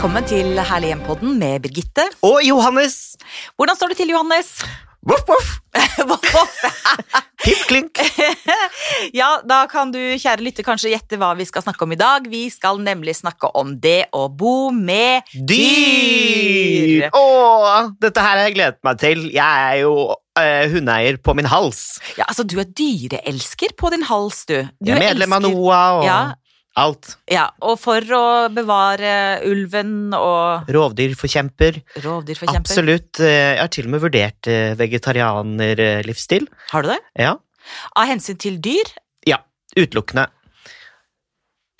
Velkommen til Herlig hjem-podden med Birgitte. Og Johannes! Hvordan står det til, Johannes? Voff, voff! Voff, voff. Pip, klink! ja, da kan du, kjære lytter, kanskje gjette hva vi skal snakke om i dag. Vi skal nemlig snakke om det å bo med Dyr! Åh, dette her har jeg gledet meg til. Jeg er jo eh, hundeeier på min hals. Ja, altså, du er dyreelsker på din hals, du. du Jeg er medlem av NOAH og Ja. Alt. Ja, og for å bevare ulven og Rovdyrforkjemper. rovdyrforkjemper. Absolutt. Eh, Jeg har til og med vurdert eh, vegetarianerlivsstil. Har du det? Ja. Av hensyn til dyr? ja. Utelukkende.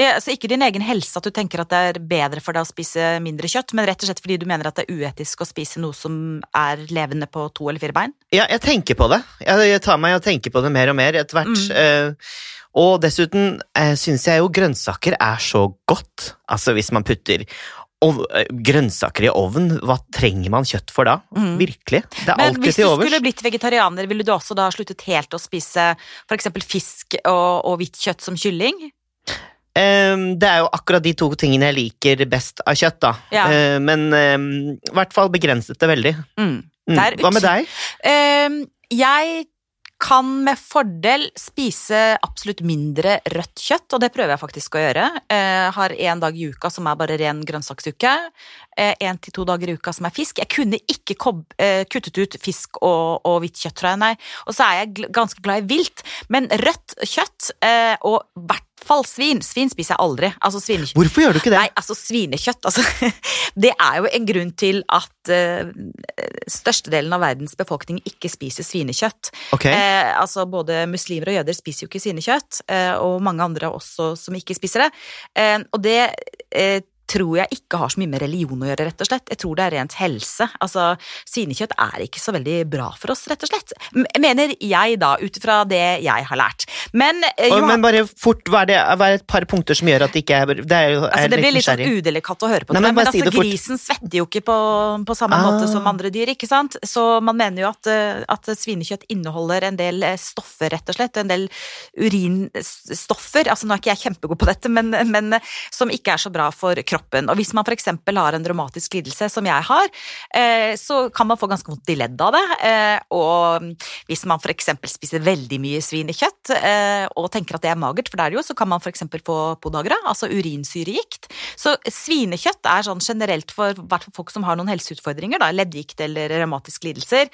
Ja, så ikke din egen helse at du tenker at det er bedre for deg å spise mindre kjøtt, men rett og slett fordi du mener at det er uetisk å spise noe som er levende på to eller fire bein? Ja, jeg tenker på det. Jeg, jeg tar meg og tenker på det mer og mer etter hvert. Mm. Og dessuten eh, syns jeg jo grønnsaker er så godt. Altså hvis man putter eh, grønnsaker i ovn, hva trenger man kjøtt for da? Mm. Virkelig. Det er Men alltid hvis du skulle blitt vegetarianer, ville du også da sluttet helt å spise eksempel fisk og, og hvitt kjøtt som kylling? Um, det er jo akkurat de to tingene jeg liker best av kjøtt, da. Ja. Uh, men um, i hvert fall begrenset det veldig. Mm. Mm. Hva med deg? Um, jeg kan med fordel spise absolutt mindre rødt kjøtt, og det prøver jeg faktisk å gjøre. Jeg har en dag i uka som er bare ren grønnsaksuke. En til to dager i uka som er fisk. Jeg kunne ikke eh, kuttet ut fisk og, og hvitt kjøtt, tror jeg, nei. Og så er jeg ganske glad i vilt, men rødt kjøtt, eh, og hvert fall svin Svin spiser jeg aldri. Altså svinekjøtt. Hvorfor gjør du ikke det? Nei, altså svinekjøtt, altså. Det er jo en grunn til at uh, størstedelen av verdens befolkning ikke spiser svinekjøtt. Okay. Uh, altså Både muslimer og jøder spiser jo ikke svinekjøtt, uh, og mange andre også som ikke spiser det. Eh, og det eh, tror jeg ikke har så mye med religion å gjøre, rett og slett. Jeg tror det er rent helse. Altså, Svinekjøtt er ikke så veldig bra for oss, rett og slett. Mener jeg, da, ut fra det jeg har lært. Men, eh, Og- Johan- men bare fort, hva er, det, hva er et par punkter som gjør at det ikke er Det, er er Altså, det blir litt sånn udelikat å høre på, Nei, tror men men, altså, grisen svetter jo ikke på, på samme Ah. måte som andre dyr, ikke sant? Så man mener jo at, eh, at svinekjøtt inneholder en del eh, stoffer, rett og slett, en del urinstoffer, altså nå er ikke jeg kjempegod på dette, men, men som ikke er så bra for kroppen. Og hvis man eksempel har en dramatisk lidelse, som jeg har, eh, så kan man få ganske vondt i ledd av det, eh, og hvis man eksempel spiser veldig mye svinekjøtt, eh, og tenker at det er magert, for det er det jo, så kan man eksempel få podagra, altså urinsyregikt. Så svinekjøtt er sånn generelt for folk som har noen helseutfordringer, da, leddgikt eller revmatiske lidelser.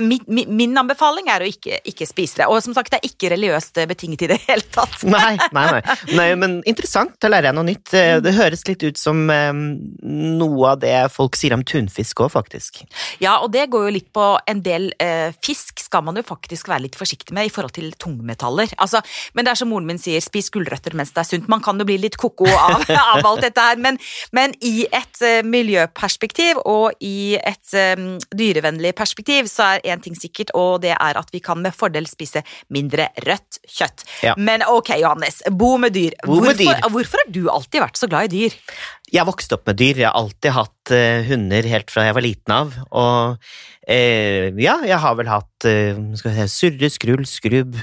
Min, min, anbefaling er å ikke, ikke spise det. Og som sagt, det er ikke religiøst betinget i det hele tatt. Nei, nei, nei. nei, men interessant. Da lærer jeg noe nytt. Det høres litt ut som eh, noe av det folk sier om tunfisk òg, faktisk. Ja, og det går jo litt på en del eh, fisk skal man jo faktisk være litt forsiktig med i forhold til tungmetaller. Altså, men det er som moren min sier, spis gulrøtter mens det er sunt. Man kan jo bli litt ko-ko av, av alt dette her, men, men i et eh, miljøperspektiv og i et eh, dyrevennlig perspektiv så er én ting sikkert, og det er at vi kan med fordel spise mindre rødt kjøtt. Ja. Men ok, Johannes, bo med dyr. Bo med hvorfor, dyr. hvorfor har du alltid vært så glad i dyr? Jeg vokste opp med dyr. Jeg har alltid hatt uh, hunder helt fra jeg var liten av. Og uh, ja, jeg har vel hatt uh, skal vi se, surre, skrull, skrubb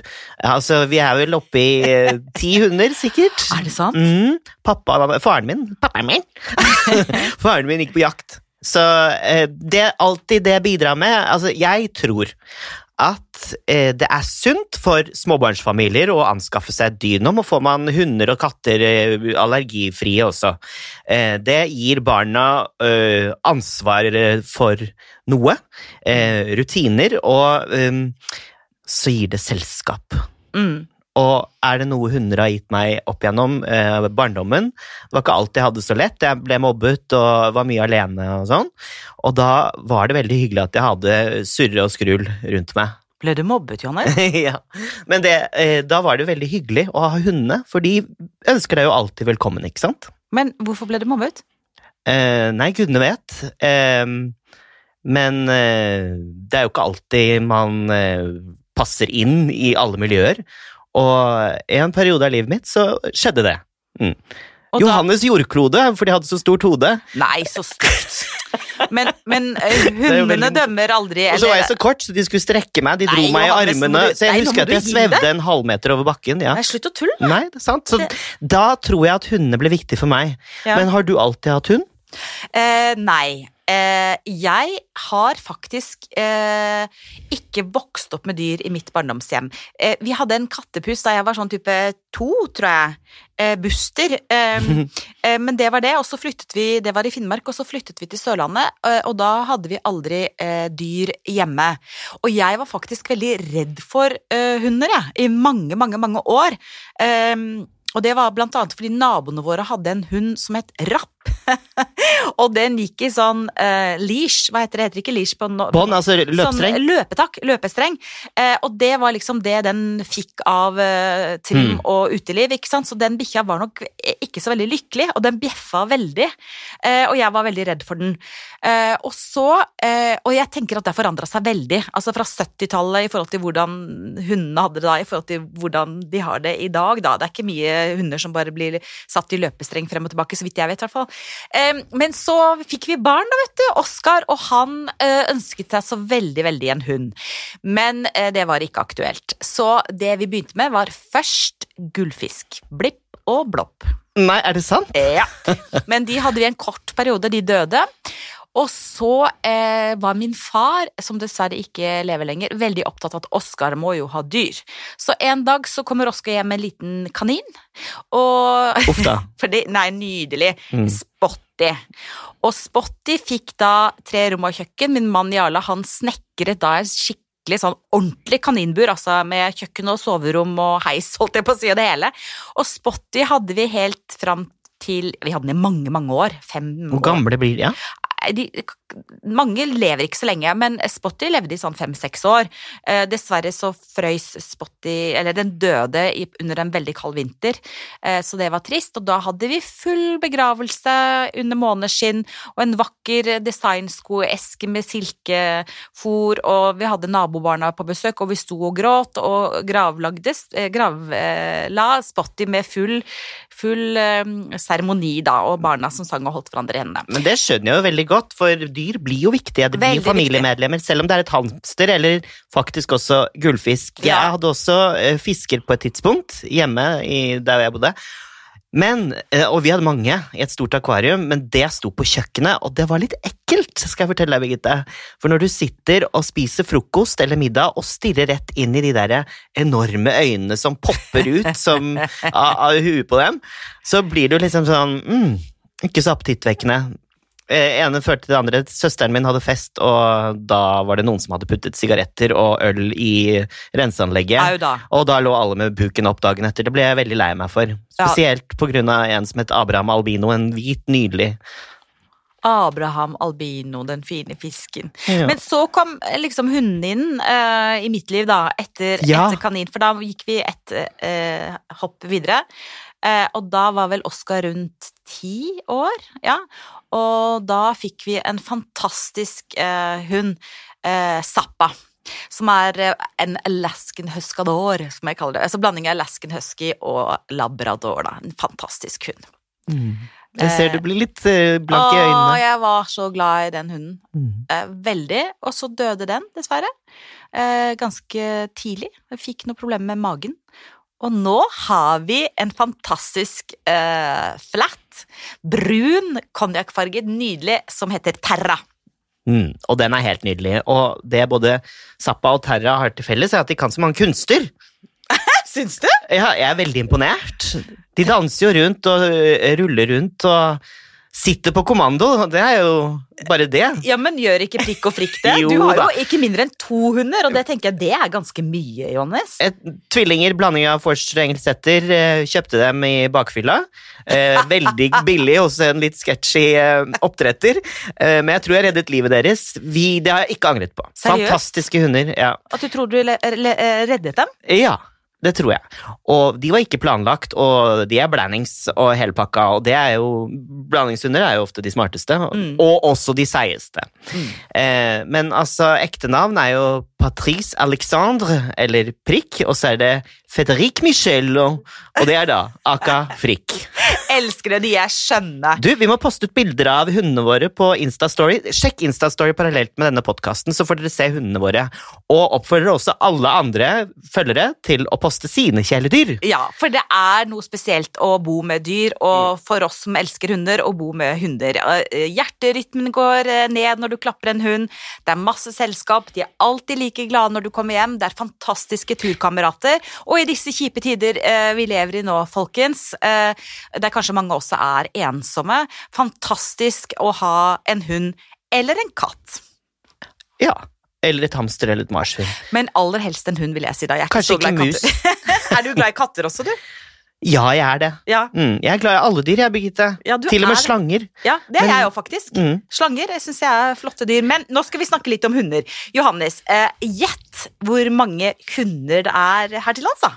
Altså, vi er vel oppe i ti hunder, sikkert. Er det sant? Mm, pappa, faren min Pappaen min! faren min gikk på jakt. Så det alltid det jeg bidrar med. Altså, jeg tror at eh, det er sunt for småbarnsfamilier å anskaffe seg dynom, og får man hunder og katter eh, allergifrie også. Eh, det gir barna eh, ansvar eh, for noe, eh, rutiner, og så gir det selskap. Mm. Og er det noe hunder har gitt meg opp gjennom eh, barndommen Det var ikke alltid jeg hadde så lett. Jeg ble mobbet og var mye alene og sånn. Og da var det veldig hyggelig at jeg hadde surre og skrull rundt meg. Ble du mobbet, Jonny? ja. Men det, eh, da var det veldig hyggelig å ha hundene, for de ønsker deg jo alltid velkommen, ikke sant? Men hvorfor ble du mobbet? Eh, nei, gudene vet. Men eh, det er jo ikke alltid man eh, passer inn i alle miljøer. Og en periode av livet mitt så skjedde det. Mm. Johannes jordklode, for de hadde så stort hode. Nei, så stygt. Men, men eh, hundene veldig- dømmer aldri Og så var jeg så kort, så de skulle strekke meg. De dro Nei, meg i Johannes, armene. du- Så jeg nei, husker at jeg svevde deg. en halvmeter over bakken. Ja. Nei, slutt å tulle. Nei, det er sant. Så Det- da tror jeg at hundene ble viktig for meg. Ja. Men har du alltid hatt hund? Eh, nei. Eh, jeg har faktisk eh, ikke vokst opp med dyr i mitt barndomshjem. Eh, vi hadde en kattepus da jeg var sånn type to, tror jeg. Eh, Buster. Eh, eh, men det var det, og så flyttet vi Det var i Finnmark, og så flyttet vi til Sørlandet, eh, og da hadde vi aldri dyr hjemme. Og jeg var faktisk veldig redd for eh, hunder, jeg, i mange, mange, mange år. Og det var blant annet fordi naboene våre hadde en hund som het Rapp. og den gikk i sånn uh, leash, hva heter det, heter ikke leash på no Bånd, altså løpestreng? Sånn løpetakk, løpestreng. Uh, og det var liksom det den fikk av uh, trim Mm. og uteliv, ikke sant. Så den bikkja var nok ikke så veldig lykkelig, og den bjeffa veldig. Eh, og jeg var veldig redd for den. Eh, og så eh, Og jeg tenker at det har forandra seg veldig. Altså fra 70-tallet i forhold til hvordan hundene hadde det da, i forhold til hvordan de har det i dag, da. Det er ikke mye hunder som bare blir satt i løpestreng frem og tilbake, så vidt jeg vet, i hvert fall. Men så fikk vi barn, da, vet du. Oskar, og han eh, ønsket seg så veldig, veldig en hund. Men eh, det var ikke aktuelt. Så det vi begynte med, var først gullfisk. Blipp og blopp. Nei, er det sant? Ja. Men de hadde vi en kort periode, de døde. Og så eh, var min far, som dessverre ikke lever lenger, veldig opptatt av at Oskar må jo ha dyr. Så en dag så kommer Oskar hjem med en liten kanin, og Uff da. Fordi, Nei, nydelig. Mm. Spotty. Og Spotty fikk da tre rom og kjøkken. Min mann Jarle han snekret da en skikkelig sånn ordentlig kaninbur, altså med kjøkken og soverom og heis, holdt jeg på å si, og det hele. Og Spotty hadde vi helt fram til Vi hadde den i mange, mange år. Fem Hvor gamle blir de? Ja? De, mange lever ikke så lenge, men Spotty levde i sånn fem-seks år. Eh, dessverre så frøys Spotty Eller den døde i, under en veldig kald vinter, eh, så det var trist. Og da hadde vi full begravelse under måneskinn og en vakker designskoeske med silkefôr, og vi hadde nabobarna på besøk, og vi sto og gråt og gravlagde eh, gravla Spotty med full full eh, seremoni, da, og barna som sang og holdt hverandre i hendene. Men det skjønner jeg jo veldig godt, for dyr blir jo viktige. Det blir jo familiemedlemmer, selv om det er et hamster eller faktisk også gullfisk. Jeg hadde også eh, fisker på et tidspunkt hjemme i, der jeg bodde. Men, eh, og vi hadde mange i et stort akvarium, men det sto på kjøkkenet, og det var litt ekkelt, skal jeg fortelle deg, Birgitte. For når du sitter og spiser frokost eller middag og stirrer rett inn i de der enorme øynene som popper ut som, av, av huet på dem, så blir du liksom sånn mm, Ikke så appetittvekkende. Eh, ene førte til det andre. Søsteren min hadde fest, og da var det noen som hadde puttet sigaretter og øl i renseanlegget. Da. Og da lå alle med buken opp dagen etter. Det ble jeg veldig lei meg for. Spesielt på grunn av en som het Abraham Albino, en hvit, nydelig Abraham Albino, den fine fisken. Ja. Men så kom eh, liksom hunden inn uh, i mitt liv, da, etter, Ja. etter kanin, for da gikk vi et uh, hopp videre. Uh, og da var vel Oskar rundt ti år, ja. Og da fikk vi en fantastisk eh, hund, eh, Zappa. Som er eh, en Alaskan Huskador, som jeg kaller det. Altså blanding av Alaskan Husky og Labrador, da. En fantastisk hund. Jeg ser du blir litt eh, blank i øynene. Å, jeg var så glad i den hunden. Mm. Eh, veldig. Og så døde den, dessverre. Eh, ganske tidlig. Jeg fikk noe problemer med magen. Og nå har vi en fantastisk uh, flat, brun, konjakkfarget, nydelig, som heter Terra. Mm. Og den er helt nydelig. Og det både Zappa og Terra har til felles, er at de kan så mange kunster. Syns du? Ja, jeg er veldig imponert. De danser jo rundt og ruller rundt og sitter på kommando. Det er jo bare det. Ja, men gjør ikke prikk og frikk det? Jo Du har jo ikke mindre enn to hunder, og det tenker jeg det er ganske mye, Johannes. Et, tvillinger, blanding av forster og engelsetter, eh, kjøpte dem i bakfylla. Eh, veldig billig hos en litt sketchy eh, oppdretter, eh, men jeg tror jeg reddet livet deres. Vi, det har jeg ikke angret på. Seriøst? Fantastiske hunder. Ja. At du tror du le reddet dem? ja, det tror jeg. Og de var ikke planlagt, og de er blandings og helpakka, og det er jo Blandingshunder er jo ofte de smarteste, Mm. og også de seigeste. Mm. Eh, men altså, ekte navn er jo Patrice Alexandre, eller Prikk, og så er det Frederic Michello, og, det er da Aka Frikk. elsker det. De er skjønne. Du, Vi må poste ut bilder av hundene våre på Instastory. Sjekk Instastory parallelt med denne podkasten, så får dere se hundene våre. Og oppfordrer også alle andre følgere til å poste sine kjæledyr. Ja, for det er noe spesielt å bo med dyr, og for oss som elsker hunder, å bo med hunder. Eh, Hjerterytmen går eh, ned når du klapper en hund, det er masse selskap, de er alltid like glade når du kommer hjem, det er fantastiske turkamerater, og i disse kjipe tider eh, vi lever i nå, folkens, eh, der kanskje mange også er ensomme, fantastisk å ha en hund eller en katt. Ja. Eller et hamster eller et marsvin. Men aller helst en hund, vil jeg si da. Jeg er Kanskje så glad i ikke katter. er du glad i katter også, du? Ja, jeg er det. Ja, Mm, jeg er glad i alle dyr, jeg, Birgitte. Ja, Til og med det. slanger. ja det er Men- jeg òg, faktisk. Mm. Slanger jeg synes jeg er flotte dyr. Men nå skal vi snakke litt om hunder. Johannes, eh, gjett hvor mange hunder det er her til lands, da?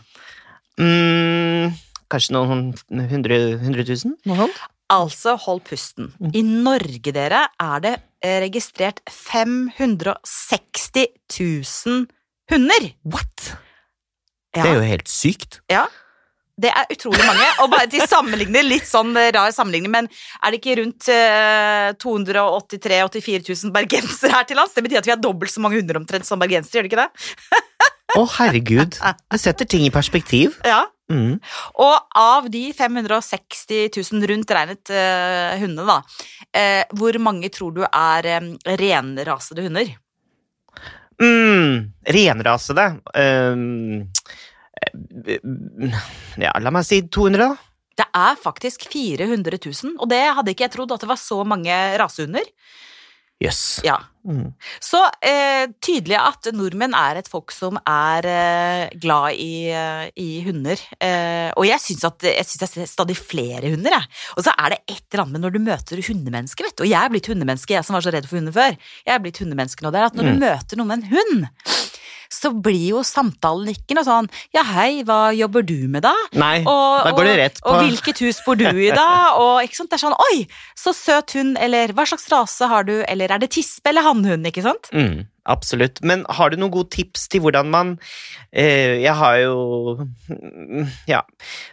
Mm, kanskje noen hundre, hundre tusen? Noe sånt? Altså, hold pusten. Mm. I Norge, dere, er det eh, registrert 560 000 hunder. What? Ja. Det er jo helt sykt. Ja, det er utrolig mange. Og bare til sammenligning, litt sånn rar sammenligning, men er det ikke rundt eh, 283 000-84 000 bergensere her til lands? Det betyr at vi har dobbelt så mange hunder omtrent som bergensere, gjør det ikke det? Å, herregud. Det setter ting i perspektiv. Ja. Mm. Og av de 560 000 rundt regnet uh, hundene, da, uh, hvor mange tror du er um, renrasede hunder? Mm, renrasede um, Ja, la meg si 200, da. Det er faktisk 400 000, og det hadde ikke jeg trodd at det var så mange rasehunder. Jøss. Ja. Mm. Så eh, tydelig at nordmenn er et folk som er eh, glad i, eh, i hunder. Eh, og jeg syns at jeg, synes jeg ser stadig flere hunder, jeg. Og så er det et eller annet med når du møter hundemennesker, vet du. Og jeg er blitt hundemenneske, jeg som var så redd for hunder før. Jeg er blitt hundemenneske nå. Det er at når Mm. du møter noen med en hund, så blir jo samtalen ikke noe sånn Ja, hei, hva jobber du med, da? Nei, Og, da går det rett på Og hvilket hus bor du i, da? Og ikke sant? Det er sånn Oi, så søt hund, eller hva slags rase har du, eller er det tispe eller hannhund, ikke sant? Mm, absolutt. Men har du noen gode tips til hvordan man eh, Jeg har jo mm, Ja.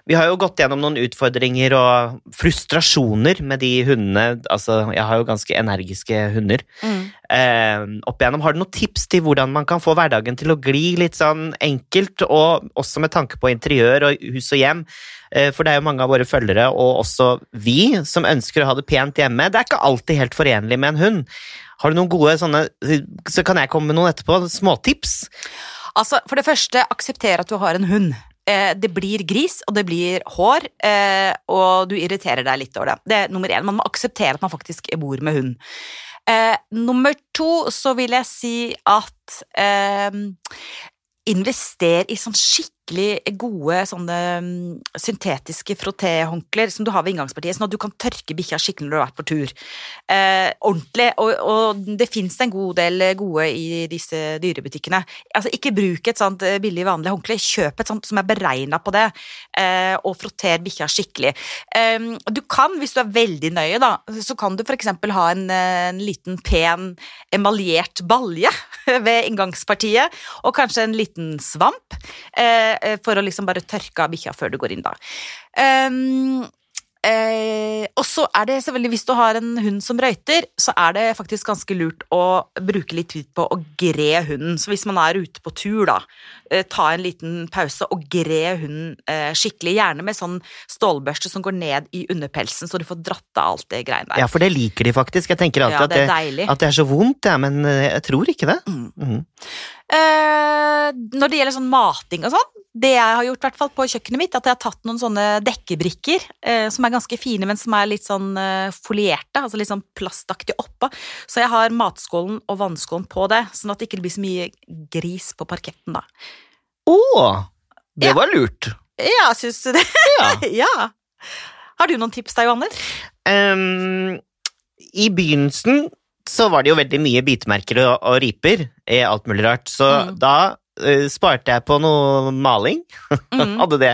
Vi har jo gått gjennom noen utfordringer og frustrasjoner med de hundene. Altså, jeg har jo ganske energiske hunder. Eh, opp igjennom. Har du noen tips til hvordan man kan få hverdagen til å gli litt sånn enkelt, og også med tanke på interiør og hus og hjem? Eh, For det er jo mange av våre følgere, og også vi, som ønsker å ha det pent hjemme. Det er ikke alltid helt forenlig med en hund. Har du noen gode sånne Så kan jeg komme med noen etterpå. Småtips. Altså, for det første, aksepter at du har en hund. Eh, det blir gris, og det blir hår, eh, og du irriterer deg litt over det. Det er nummer én. Man må akseptere at man faktisk bor med hund. Eh, nummer to så vil jeg si at Invester i sånn skikkelig gode sånne mm, syntetiske frottéhåndklær som du har ved inngangspartiet, sånn at du kan tørke bikkja skikkelig når du har vært på tur. Eh, ordentlig. Og, og det fins en god del gode i disse dyrebutikkene. Altså, ikke bruk et sånt eh, billig, vanlig håndkle. Kjøp et sånt som er beregna på det, eh, og frotter bikkja skikkelig. Eh, du kan, hvis du er veldig nøye, da, så kan du eksempel ha en, eh, en liten, pen emaljert balje ved inngangspartiet, og kanskje en liten svamp, eh, for å liksom bare tørke av bikkja før du går inn, da. Um, Eh, og så er det selvfølgelig, hvis du har en hund som røyter, så er det faktisk ganske lurt å bruke litt tid på å gre hunden. Så hvis man er ute på tur, da, eh, ta en liten pause og gre hunden eh, skikkelig. Gjerne med sånn stålbørste som går ned i underpelsen, så du får dratt av alt det greiene der. Ja, for det liker de faktisk. Jeg tenker alltid Ja, det at, det, at det er så vondt, ja, men eh, jeg tror ikke det. Mm. Mm. Eh, når det gjelder sånn mating og sånn, det jeg har gjort hvert på kjøkkenet mitt, at jeg har tatt noen sånne dekkebrikker eh, som er ganske fine, men som er litt sånn eh, folierte, altså litt sånn plastaktig oppå. Så jeg har matskålen og vannskålen på det, sånn at det ikke blir så mye gris på parketten da. Å! det Ja. var lurt. Ja, syns du det? Ja. ja. Har du noen tips da, Johannes? Um, I begynnelsen så var det jo veldig mye bitemerker og, og riper alt mulig rart, så Mm. da sparte jeg på noe maling. Mm. Hadde det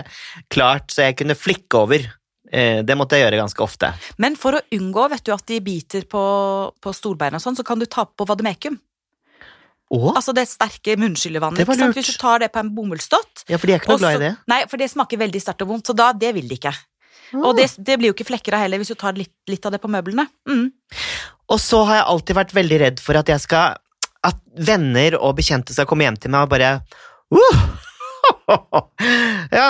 klart så jeg kunne flikke over. Eh, det måtte jeg gjøre ganske ofte. Men for å unngå vet du, at de biter på, på stolbeina og sånn, så kan du ta på vademekum. Åh? Altså det sterke munnskyllevannet. Hvis du tar det på en bomullsdott, Ja, for de er ikke noe glad i det. Nei, for det smaker veldig sterkt og vondt, så da, det vil de ikke. Og det, det blir jo ikke flekker av heller hvis du tar litt, litt av det på møblene. Mm. Og så har jeg alltid vært veldig redd for at jeg skal At venner og bekjente skal komme hjem til meg og bare uh, Ja,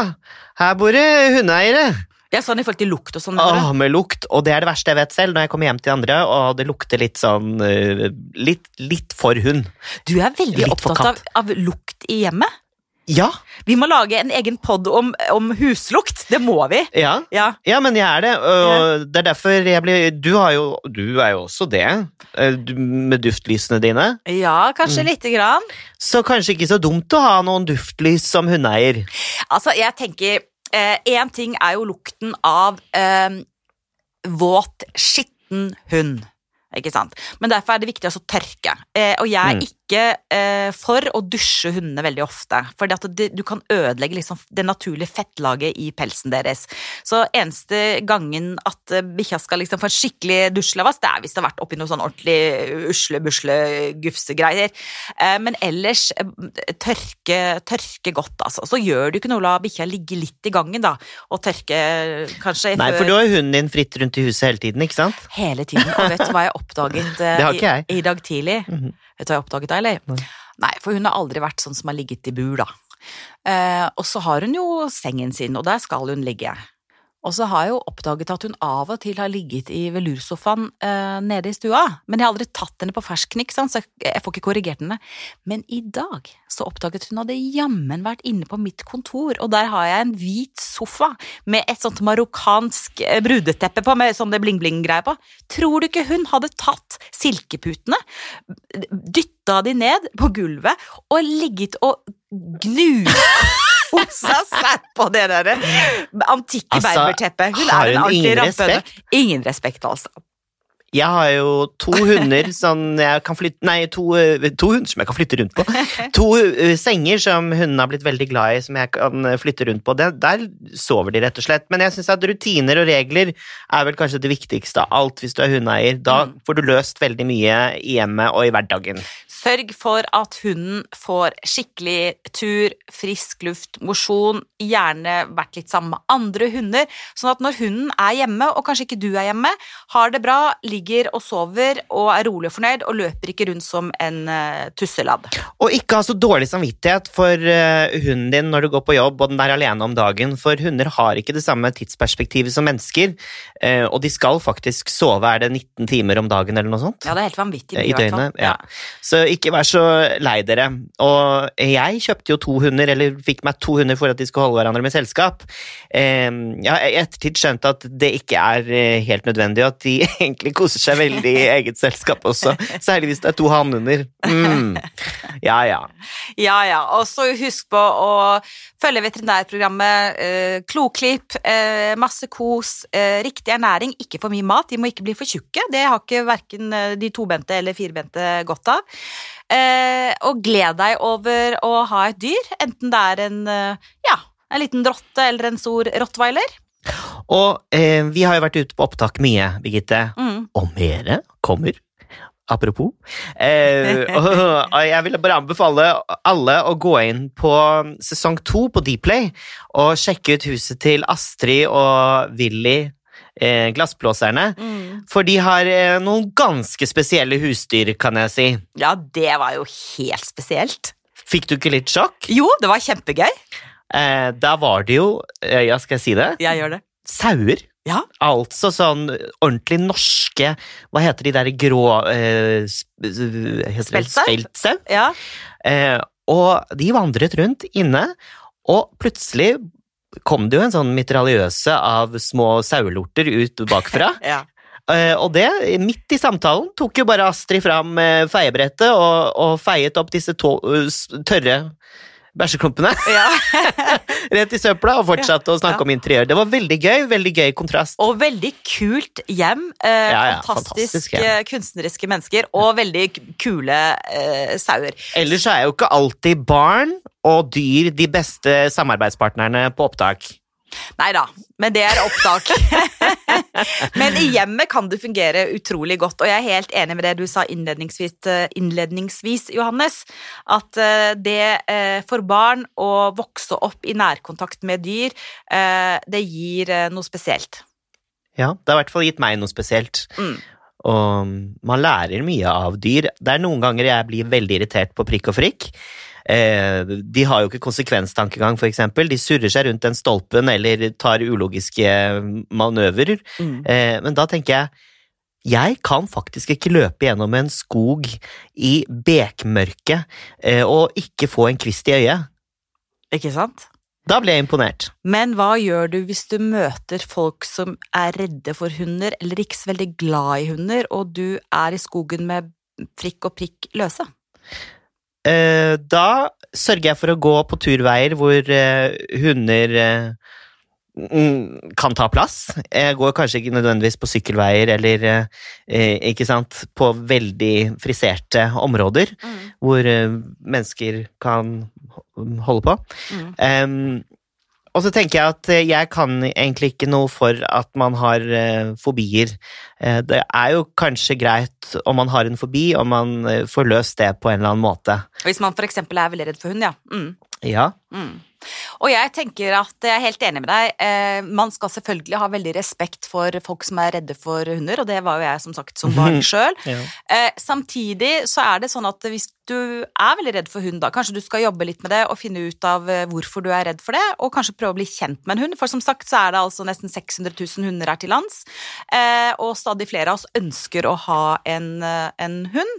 her bor det hundeeiere. Ja, sånn i forhold til lukt og sånn. Åh, med lukt. Og det er det verste jeg vet selv, når jeg kommer hjem til andre, og det lukter litt sånn uh, litt, litt for hund. Du er veldig Litt opptatt av, av lukt i hjemmet. Ja, Vi må lage en egen pod om, om huslukt. Det må vi. ja. Ja. Ja, men jeg er det, og det er derfor jeg blir Du, har jo, du er jo også det, eh, du, med duftlysene dine. ja, kanskje Mm. lite grann. Så kanskje ikke så dumt å ha noen duftlys som hundeeier. Altså, jeg tenker Én ting er jo lukten av eh, våt, skitten hund. Ikke sant? Men derfor er det viktig å tørke. Eh, og jeg er Mm. Ikke eh, for å dusje hundene veldig ofte. For du kan ødelegge liksom, det naturlige fettlaget i pelsen deres. Så eneste gangen at eh, bikkja skal liksom få en skikkelig oss, det er hvis det har vært oppi noe sånn ordentlig usle-busle-gufsegreier. Eh, men ellers eh, tørke, tørke godt, altså. Så gjør det jo ikke noe å la bikkja ligge litt i gangen, da. Og tørke kanskje Nei, for du har jo hunden din fritt rundt i huset hele tiden, ikke sant? Hele tiden. Og vet du hva jeg oppdaget eh. I, i dag tidlig? Mhm. Vet du hva jeg oppdaget da, eller? Nei. Nei, for hun har aldri vært sånn som har ligget i bur, da. Eh, og så har hun jo sengen sin, og der skal hun ligge. Og så har jeg jo oppdaget at hun av og til har ligget i velursofaen eh, nede i stua. Men jeg har aldri tatt henne på sant, så jeg, får ikke korrigert henne. Men i dag så oppdaget hun hadde jammen vært inne på mitt kontor, og der har jeg en hvit sofa med et sånt marokkansk eh, brudeteppe på, med sånn det bling-bling-greie på. Tror du ikke hun hadde tatt silkeputene, dytta de ned på gulvet og ligget og gnusa seg på det der antikke Altså, berberteppet? Hun er en ordentlig rampehøne. respekt? Ingen respekt, altså. Jeg har jo to hunder som jeg kan flytte Nei, to, eh, to hunder som jeg kan flytte rundt på. To eh, senger som hundene har blitt veldig glad i, som jeg kan eh, flytte rundt på. Det, der sover de, rett og slett. Men jeg syns at rutiner og regler er vel kanskje det viktigste av alt hvis du er hundeeier. Da Mm. får du løst veldig mye i hjemmet og i hverdagen. Sørg for at hunden får skikkelig tur, frisk luft, mosjon, gjerne vært litt sammen med andre hunder, sånn at når hunden er hjemme, og kanskje ikke du er hjemme, har det bra, ligger og sover og er rolig og fornøyd og løper ikke rundt som en uh, tusseladd. Og ikke ha så dårlig samvittighet for uh, hunden din når du går på jobb og den er alene om dagen, for hunder har ikke det samme tidsperspektivet som mennesker, uh, og de skal faktisk sove, er det 19 timer om dagen eller noe sånt? Ja, det er helt vanvittig. I døgnet, ja. Så ikke vær så lei dere. Og jeg kjøpte jo to hunder, eller fikk meg to hunder for at de skulle holde hverandre med selskap. Jeg har i ettertid skjønt at det ikke er helt nødvendig, at de egentlig koser seg veldig i eget selskap også. Særlig hvis det er to hannhunder. Mm. Ja, ja. Ja, ja. Og så husk på å følge veterinærprogrammet. Eh, Kloklipp, eh, masse kos, eh, riktig ernæring, ikke for mye mat. De må ikke bli for tjukke. Det har ikke verken eh, de tobente eller firbente godt av. Eh, og gled deg over å ha et dyr, enten det er en, eh, ja, en liten rotte eller en stor rottweiler. Og eh, vi har jo vært ute på opptak mye, Birgitte. Mm. Og mere kommer. Apropos. Eh, og, og jeg vil bare anbefale alle å gå inn på sesong to på Dplay og sjekke ut huset til Astrid og Willy, eh, glassblåserne. Mm. For de har eh, noen ganske spesielle husdyr, kan jeg si. Ja, det var jo helt spesielt. Fikk du ikke litt sjokk? Jo, det var kjempegøy. Eh, da var det jo, eh, ja, skal jeg si det, Jeg gjør det. Sauer. Ja. Altså sånn ordentlig norske Hva heter de der grå eh, Speltsau? Ja. Eh, og de vandret rundt inne, og plutselig kom det jo en sånn mitraljøse av små sauelorter ut bakfra. ja. eh, og det, midt i samtalen, tok jo bare Astrid fram eh, feiebrettet og, og feiet opp disse s- tørre bæsjeklumpene ja. rett i søpla og fortsatte å snakke Ja. om interiør. Det var veldig gøy, veldig gøy kontrast. Og veldig kult hjem. Eh, Ja, ja, fantastisk fantastisk eh, kunstneriske mennesker, og veldig kule eh, sauer. Ellers er jo ikke alltid barn og dyr de beste samarbeidspartnerne på opptak. Nei da, men det er opptak. Men i hjemmet kan det fungere utrolig godt, og jeg er helt enig med det du sa innledningsvis, eh, innledningsvis Johannes. At eh, det eh, for barn å vokse opp i nærkontakt med dyr, det gir noe spesielt. Ja, det har i hvert fall gitt meg noe spesielt. Mm. Og man lærer mye av dyr. Det er noen ganger jeg blir veldig irritert på prikk og frikk. Eh, de har jo ikke konsekvenstankegang, for eksempel. De surrer seg rundt den stolpen eller tar ulogiske manøvrer. Mm. Eh, men da tenker jeg jeg kan faktisk ikke løpe gjennom en skog i bekmørket eh, og ikke få en kvist i øyet. Ikke sant? Da ble jeg imponert. Men hva gjør du hvis du møter folk som er redde for hunder, eller ikke så veldig glad i hunder, og du er i skogen med frikk og prikk løse? Eh, da sørger jeg for å gå på turveier hvor eh, hunder eh, mm, kan ta plass. Jeg går kanskje ikke nødvendigvis på sykkelveier eller ikke sant, på veldig friserte områder Mm. hvor mennesker kan holde på. Mm. Um, og så tenker jeg at jeg kan egentlig ikke noe for at man har uh, fobier. Uh, det er jo kanskje greit om man har en fobi, om man får løst det på en eller annen måte. Hvis man eksempel er veldig redd for hund, ja. Mm. Ja. Mm. Og jeg tenker at jeg er helt enig med deg. Eh, man skal selvfølgelig ha veldig respekt for folk som er redde for hunder, og det var jo jeg som sagt som barn sjøl. ja. Eh, samtidig så er det sånn at hvis du er veldig redd for hund, da kanskje du skal jobbe litt med det og finne ut av eh, hvorfor du er redd for det, og kanskje prøve å bli kjent med en hund. For som sagt så er det altså nesten 600 000 hunder her til lands, og stadig flere av oss ønsker å ha en, en hund.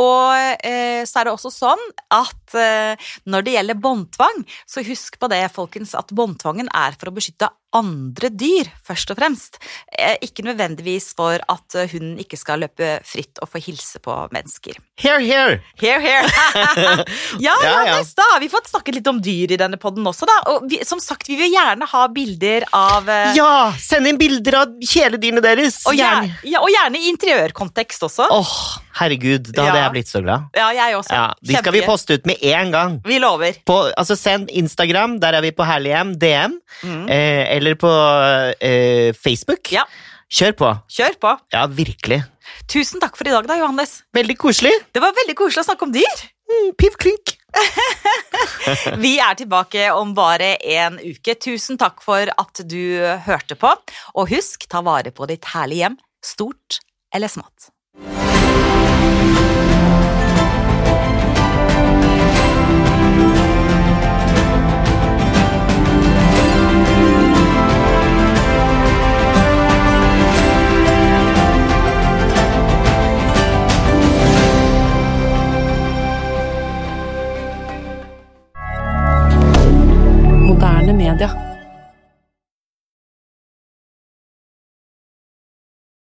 Og eh, så er det også sånn at eh, når det gjelder båndtvang, så husk på det, folkens, at båndtvangen er for å beskytte andre dyr, først og fremst. Eh, ikke nødvendigvis for at eh, hunden ikke skal løpe fritt og få hilse på mennesker. Here, here! Here, here! ja, Ja, ja, neste, da har vi fått snakket litt om dyr i denne podden også, da. Og vi, som sagt, vi vil gjerne ha bilder av eh, Ja! Send inn bilder av kjæledyrene deres! og, gjerne, ja, og gjerne i interiørkontekst også. Åh, herregud, da hadde Ja. jeg blitt så glad. Ja, jeg også. Ja, De skal vi poste ut med en gang. Vi lover. På, altså Send Instagram, der er vi på Herlighjem, DM, Mm. eh, eller på eh, Facebook. Ja. Kjør på. Kjør på. Ja, virkelig. Tusen takk for i dag, da, Johannes. Veldig koselig. Det var veldig koselig å snakke om dyr. Mm, Piv klink. Vi er tilbake om bare en uke. Tusen takk for at du hørte på. Og husk, ta vare på ditt herlige hjem, stort eller smått. moderne media.